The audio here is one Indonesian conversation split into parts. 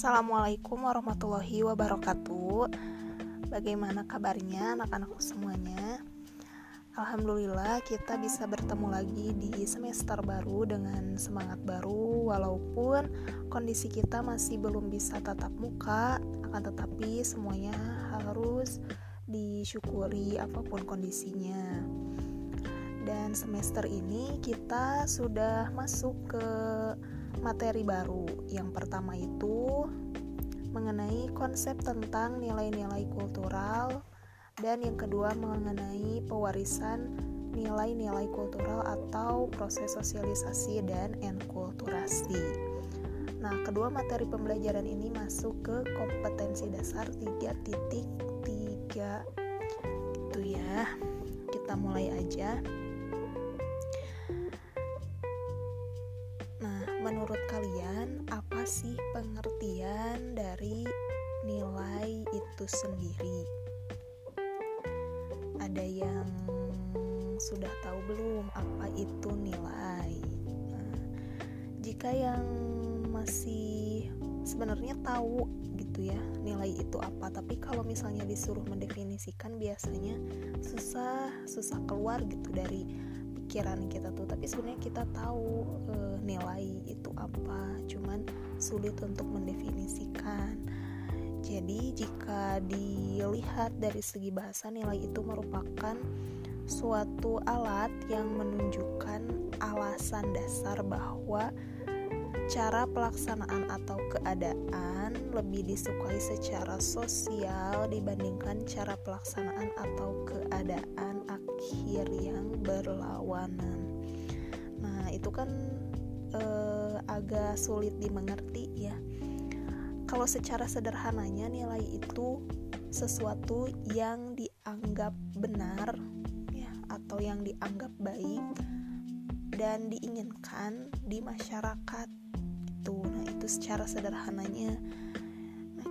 Assalamualaikum warahmatullahi wabarakatuh. Bagaimana kabarnya anak-anakku semuanya? Alhamdulillah kita bisa bertemu lagi di semester baru dengan semangat baru Walaupun kondisi kita masih belum bisa tatap muka. Akan tetapi semuanya harus disyukuri apa pun kondisinya. Dan semester ini kita sudah masuk ke materi baru. Yang pertama itu mengenai konsep tentang nilai-nilai kultural dan yang kedua mengenai pewarisan nilai-nilai kultural atau proses sosialisasi dan enkulturasi. Nah, kedua materi pembelajaran ini masuk ke kompetensi dasar 3.3 itu ya. Kita mulai aja. Itu sendiri? Ada yang sudah tahu belum apa itu nilai? Nah, jika yang masih sebenarnya tahu gitu ya nilai itu apa tapi kalau misalnya disuruh mendefinisikan biasanya susah susah keluar gitu dari pikiran kita tuh tapi sebenarnya kita tahu e, nilai itu apa cuman sulit untuk mendefinisikan jadi jika dilihat dari segi bahasa nilai itu merupakan suatu alat yang menunjukkan alasan dasar bahwa cara pelaksanaan atau keadaan lebih disukai secara sosial dibandingkan cara pelaksanaan atau keadaan akhir yang berlawanan. Nah, itu kan eh, agak sulit dimengerti ya. Kalau secara sederhananya nilai itu sesuatu yang dianggap benar ya atau yang dianggap baik dan diinginkan di masyarakat itu. Nah, itu secara sederhananya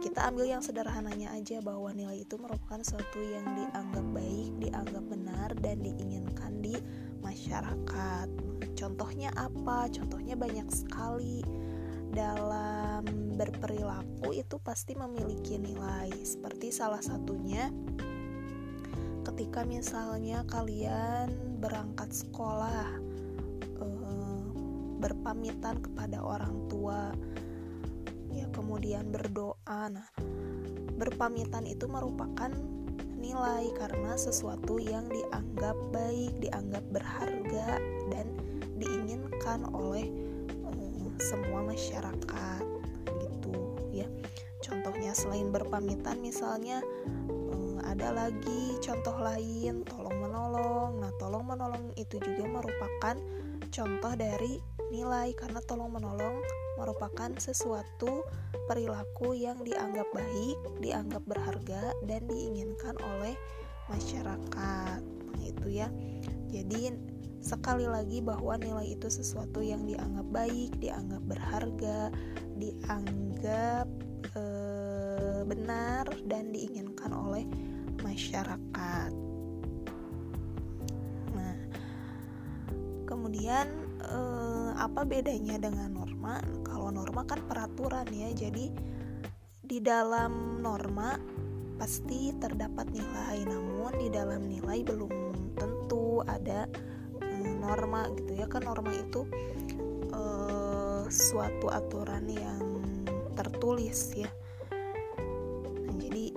kita ambil yang sederhananya aja bahwa nilai itu merupakan sesuatu yang dianggap baik, dianggap benar dan diinginkan di masyarakat. Contohnya apa? Contohnya banyak sekali. Dalam berperilaku itu pasti memiliki nilai. Seperti salah satunya ketika misalnya kalian berangkat sekolah eh, berpamitan kepada orang tua ya kemudian berdoa nah berpamitan itu merupakan nilai karena sesuatu yang dianggap baik dianggap berharga dan diinginkan oleh semua masyarakat gitu ya contohnya selain berpamitan misalnya um, ada lagi contoh lain tolong menolong nah tolong menolong itu juga merupakan contoh dari nilai karena tolong menolong merupakan sesuatu perilaku yang dianggap baik, dianggap berharga dan diinginkan oleh masyarakat. Itu ya. Jadi sekali lagi bahwa nilai itu sesuatu yang dianggap baik, dianggap berharga, dianggap e, benar dan diinginkan oleh masyarakat. Nah, kemudian e, apa bedanya dengan norma? Kalau norma kan peraturan ya, jadi di dalam norma pasti terdapat nilai, namun di dalam nilai belum tentu ada norma gitu ya kan norma itu uh, suatu aturan yang tertulis ya. Nah, jadi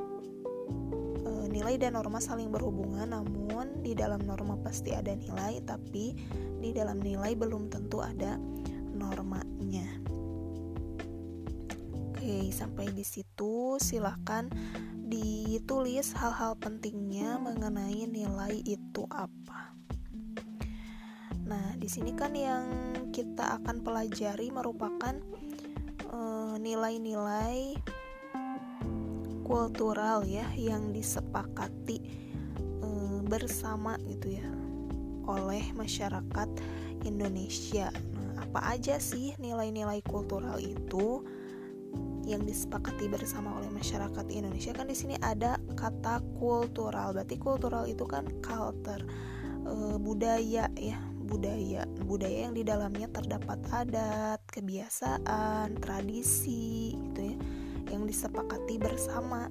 uh, nilai dan norma saling berhubungan, namun di dalam norma pasti ada nilai, tapi di dalam nilai belum tentu ada normanya. Oke, sampai di situ silahkan ditulis hal-hal pentingnya mengenai nilai itu apa. Di sini kan yang kita akan pelajari merupakan eh, nilai-nilai kultural ya yang disepakati e, bersama gitu ya oleh masyarakat Indonesia. Nah, apa aja sih nilai-nilai kultural itu yang disepakati bersama oleh masyarakat Indonesia? Kan di sini ada kata kultural. Berarti kultural itu kan culture, e, budaya ya, budaya. Budaya yang di dalamnya terdapat adat, kebiasaan, tradisi gitu ya yang disepakati bersama.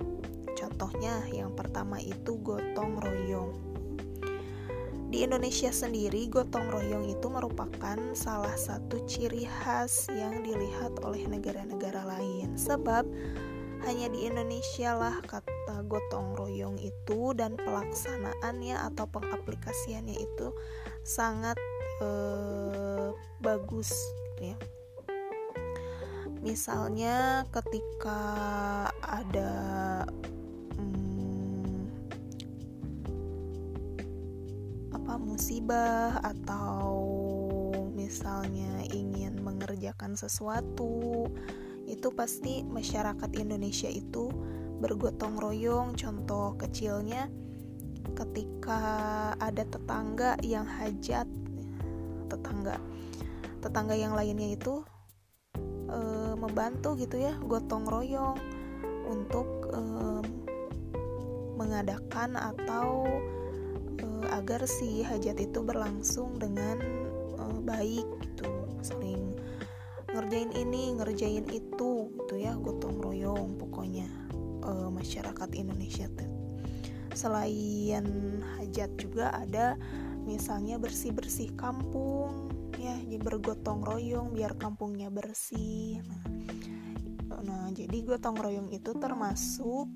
Contohnya, yang pertama itu gotong royong. Di Indonesia sendiri, gotong royong itu merupakan salah satu ciri khas yang dilihat oleh negara-negara lain, sebab hanya di Indonesia lah kata gotong royong itu dan pelaksanaannya atau pengaplikasiannya itu sangat eh, bagus ya. Misalnya ketika ada hmm, apa musibah atau misalnya ingin mengerjakan sesuatu itu pasti masyarakat Indonesia itu bergotong royong. Contoh kecilnya ketika ada tetangga yang hajat tetangga tetangga yang lainnya itu e, membantu gitu ya gotong royong untuk e, mengadakan atau e, agar si hajat itu berlangsung dengan e, baik ngerjain ini ngerjain itu gitu ya gotong royong pokoknya e, masyarakat Indonesia tuh. Selain hajat juga ada misalnya bersih bersih kampung ya bergotong royong biar kampungnya bersih. Nah, nah jadi gotong royong itu termasuk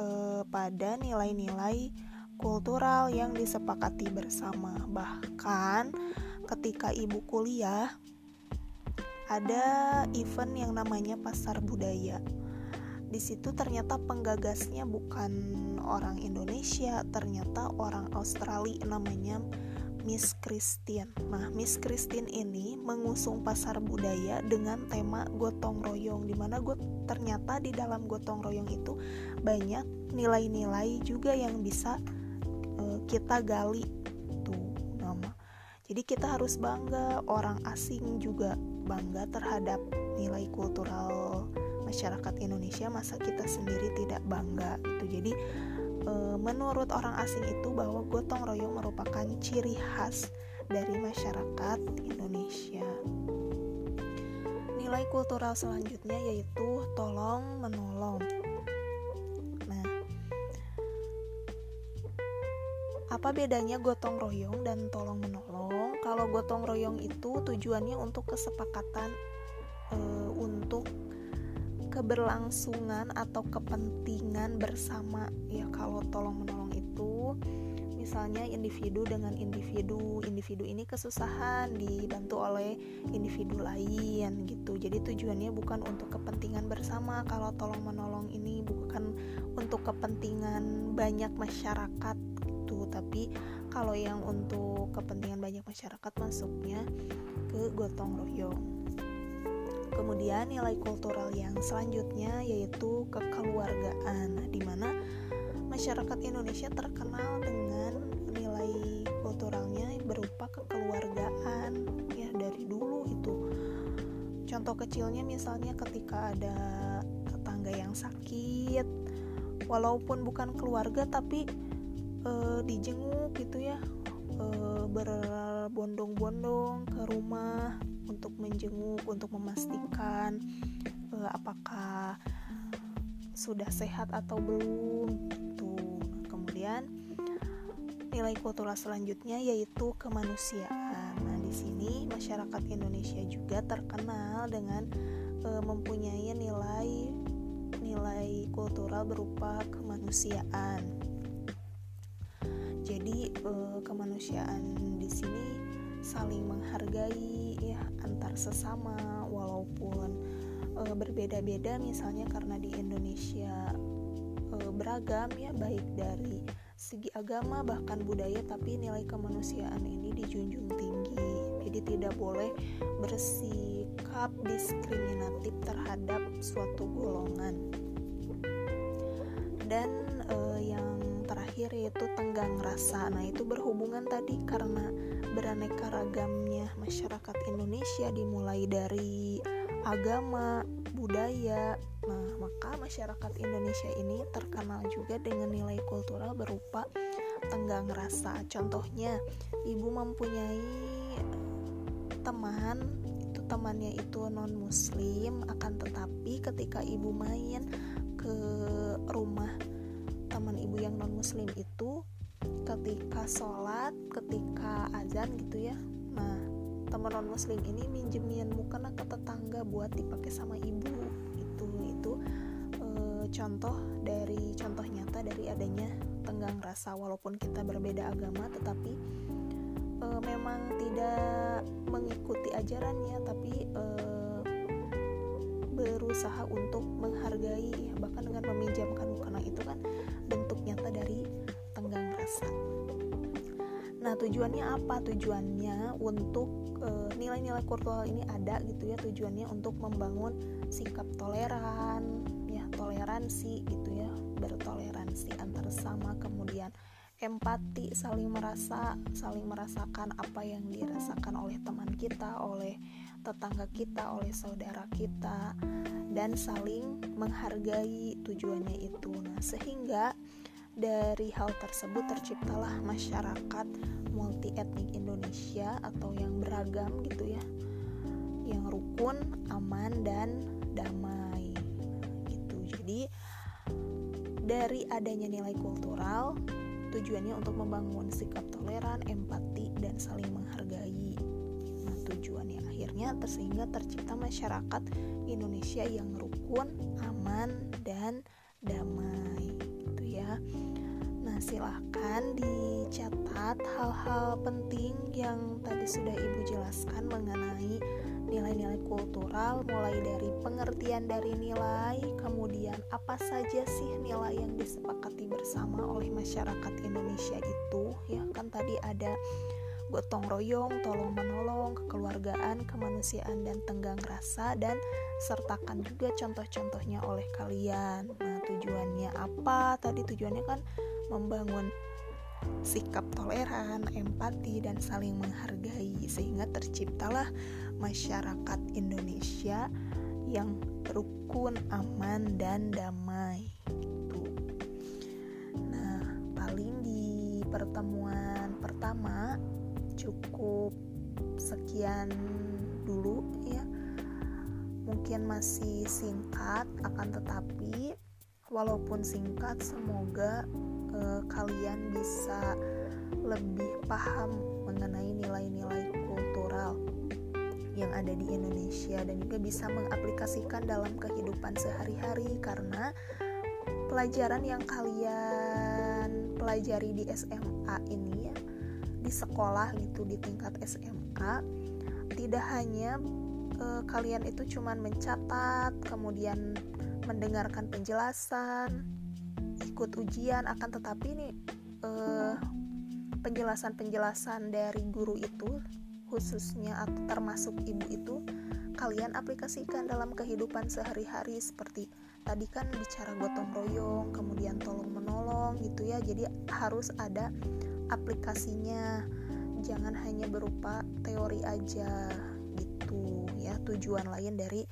eh, pada nilai-nilai kultural yang disepakati bersama. Bahkan ketika ibu kuliah ada event yang namanya pasar budaya di situ ternyata penggagasnya bukan orang Indonesia, ternyata orang Australia namanya Miss Christine. Nah, Miss Christine ini mengusung pasar budaya dengan tema gotong royong di mana got ternyata di dalam gotong royong itu banyak nilai-nilai juga yang bisa uh, kita gali tuh nama. Jadi kita harus bangga, orang asing juga bangga terhadap nilai kultural masyarakat Indonesia, masa kita sendiri tidak bangga gitu. Jadi e, menurut orang asing itu bahwa gotong royong merupakan ciri khas dari masyarakat Indonesia. Nilai kultural selanjutnya yaitu tolong menolong. Nah, apa bedanya gotong royong dan tolong menolong? Kalau gotong royong itu tujuannya untuk kesepakatan e, untuk keberlangsungan atau kepentingan bersama. Ya kalau tolong menolong itu misalnya individu dengan individu individu ini kesusahan dibantu oleh individu lain gitu. Jadi tujuannya bukan untuk kepentingan bersama. Kalau tolong menolong ini bukan untuk kepentingan banyak masyarakat gitu. Tapi kalau yang untuk kepentingan banyak masyarakat masuknya ke gotong royong. Kemudian nilai kultural yang selanjutnya yaitu kekeluargaan, di mana masyarakat Indonesia terkenal dengan Contoh kecilnya misalnya ketika ada tetangga yang sakit, walaupun bukan keluarga tapi e, dijenguk gitu ya, e, berbondong-bondong ke rumah untuk menjenguk untuk memastikan uh, apakah sudah sehat atau belum gitu. Kemudian nilai kultural selanjutnya yaitu kemanusiaan. Di sini masyarakat Indonesia juga terkenal dengan uh, mempunyai nilai nilai kultural berupa kemanusiaan. Jadi uh, kemanusiaan di sini saling menghargai ya antar sesama walaupun e, berbeda-beda misalnya karena di Indonesia e, beragam ya baik dari segi agama bahkan budaya tapi nilai kemanusiaan ini dijunjung tinggi. Jadi tidak boleh bersikap diskriminatif terhadap suatu golongan. Dan e, yang terakhir yaitu tenggang rasa. Nah itu berhubungan tadi karena beraneka ragamnya masyarakat Indonesia dimulai dari agama, budaya. Nah, maka masyarakat Indonesia ini terkenal juga dengan nilai kultural berupa tenggang rasa. Contohnya, ibu mempunyai teman, itu temannya itu non muslim akan tetapi ketika ibu main ke rumah teman ibu yang non muslim itu ketika sholat ketika azan gitu ya nah teman non muslim ini minjemin mukena ke tetangga buat dipakai sama ibu itu itu e, contoh dari contoh nyata dari adanya tenggang rasa walaupun kita berbeda agama tetapi e, memang tidak mengikuti ajarannya tapi e, berusaha untuk menghargai bahkan dengan meminjamkan mukena itu kan bentuk nyata dari tenggang rasa Nah, tujuannya apa? Tujuannya untuk nilai-nilai kultural ini ada gitu ya, tujuannya untuk membangun sikap toleran, ya, toleransi gitu ya, bertoleransi antar sesama, kemudian empati, saling merasa, saling merasakan apa yang dirasakan oleh teman kita, oleh tetangga kita, oleh saudara kita, dan saling menghargai tujuannya itu. Nah, sehingga dari hal tersebut terciptalah masyarakat multi etnik Indonesia atau yang beragam gitu ya yang rukun, aman dan damai gitu. Jadi dari adanya nilai kultural tujuannya untuk membangun sikap toleran, empati dan saling menghargai. Nah, tujuannya akhirnya tersehingga tercipta masyarakat Indonesia yang rukun, aman dan damai silahkan dicatat hal-hal penting yang tadi sudah Ibu jelaskan mengenai nilai-nilai kultural mulai dari pengertian dari nilai, kemudian apa saja sih nilai yang disepakati bersama oleh masyarakat Indonesia itu ya kan tadi ada gotong royong, tolong menolong, kekeluargaan, kemanusiaan dan tenggang rasa dan sertakan juga contoh-contohnya oleh kalian. Tujuannya apa? Tadi tujuannya kan membangun sikap toleran, empati, dan saling menghargai, sehingga terciptalah masyarakat Indonesia yang rukun, aman, dan damai. Gitu. Nah, paling di pertemuan pertama cukup sekian dulu ya. Mungkin masih singkat, akan tetapi walaupun singkat, semoga uh, kalian bisa lebih paham mengenai nilai-nilai kultural yang ada di Indonesia dan juga bisa mengaplikasikan dalam kehidupan sehari-hari karena pelajaran yang kalian pelajari di SMA ini ya di sekolah gitu di tingkat SMA tidak hanya uh, kalian itu cuman mencatat kemudian mendengarkan penjelasan ikut ujian akan tetapi ini uh, penjelasan-penjelasan dari guru itu khususnya atau termasuk ibu itu kalian aplikasikan dalam kehidupan sehari-hari seperti tadi kan bicara gotong royong kemudian tolong menolong gitu ya. Jadi harus ada aplikasinya. Jangan hanya berupa teori aja gitu ya. Tujuan lain dari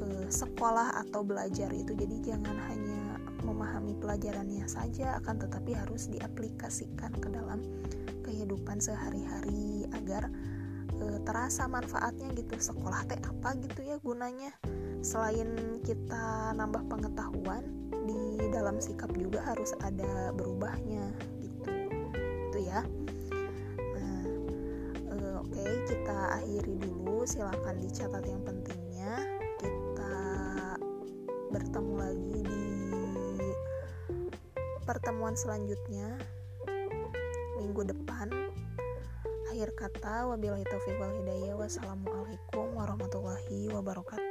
uh, sekolah atau belajar itu. Jadi jangan hanya memahami pelajarannya saja akan tetapi harus diaplikasikan ke dalam kehidupan sehari-hari agar e, terasa manfaatnya gitu. Sekolah teh apa gitu ya gunanya? Selain kita nambah pengetahuan di dalam sikap juga harus ada berubahnya gitu. Itu ya. Nah e, oke okay, kita akhiri dulu. Silahkan dicatat yang pentingnya lagi di pertemuan selanjutnya minggu depan. Akhir kata wabillahi taufiq wal hidayah. Wassalamualaikum warahmatullahi wabarakatuh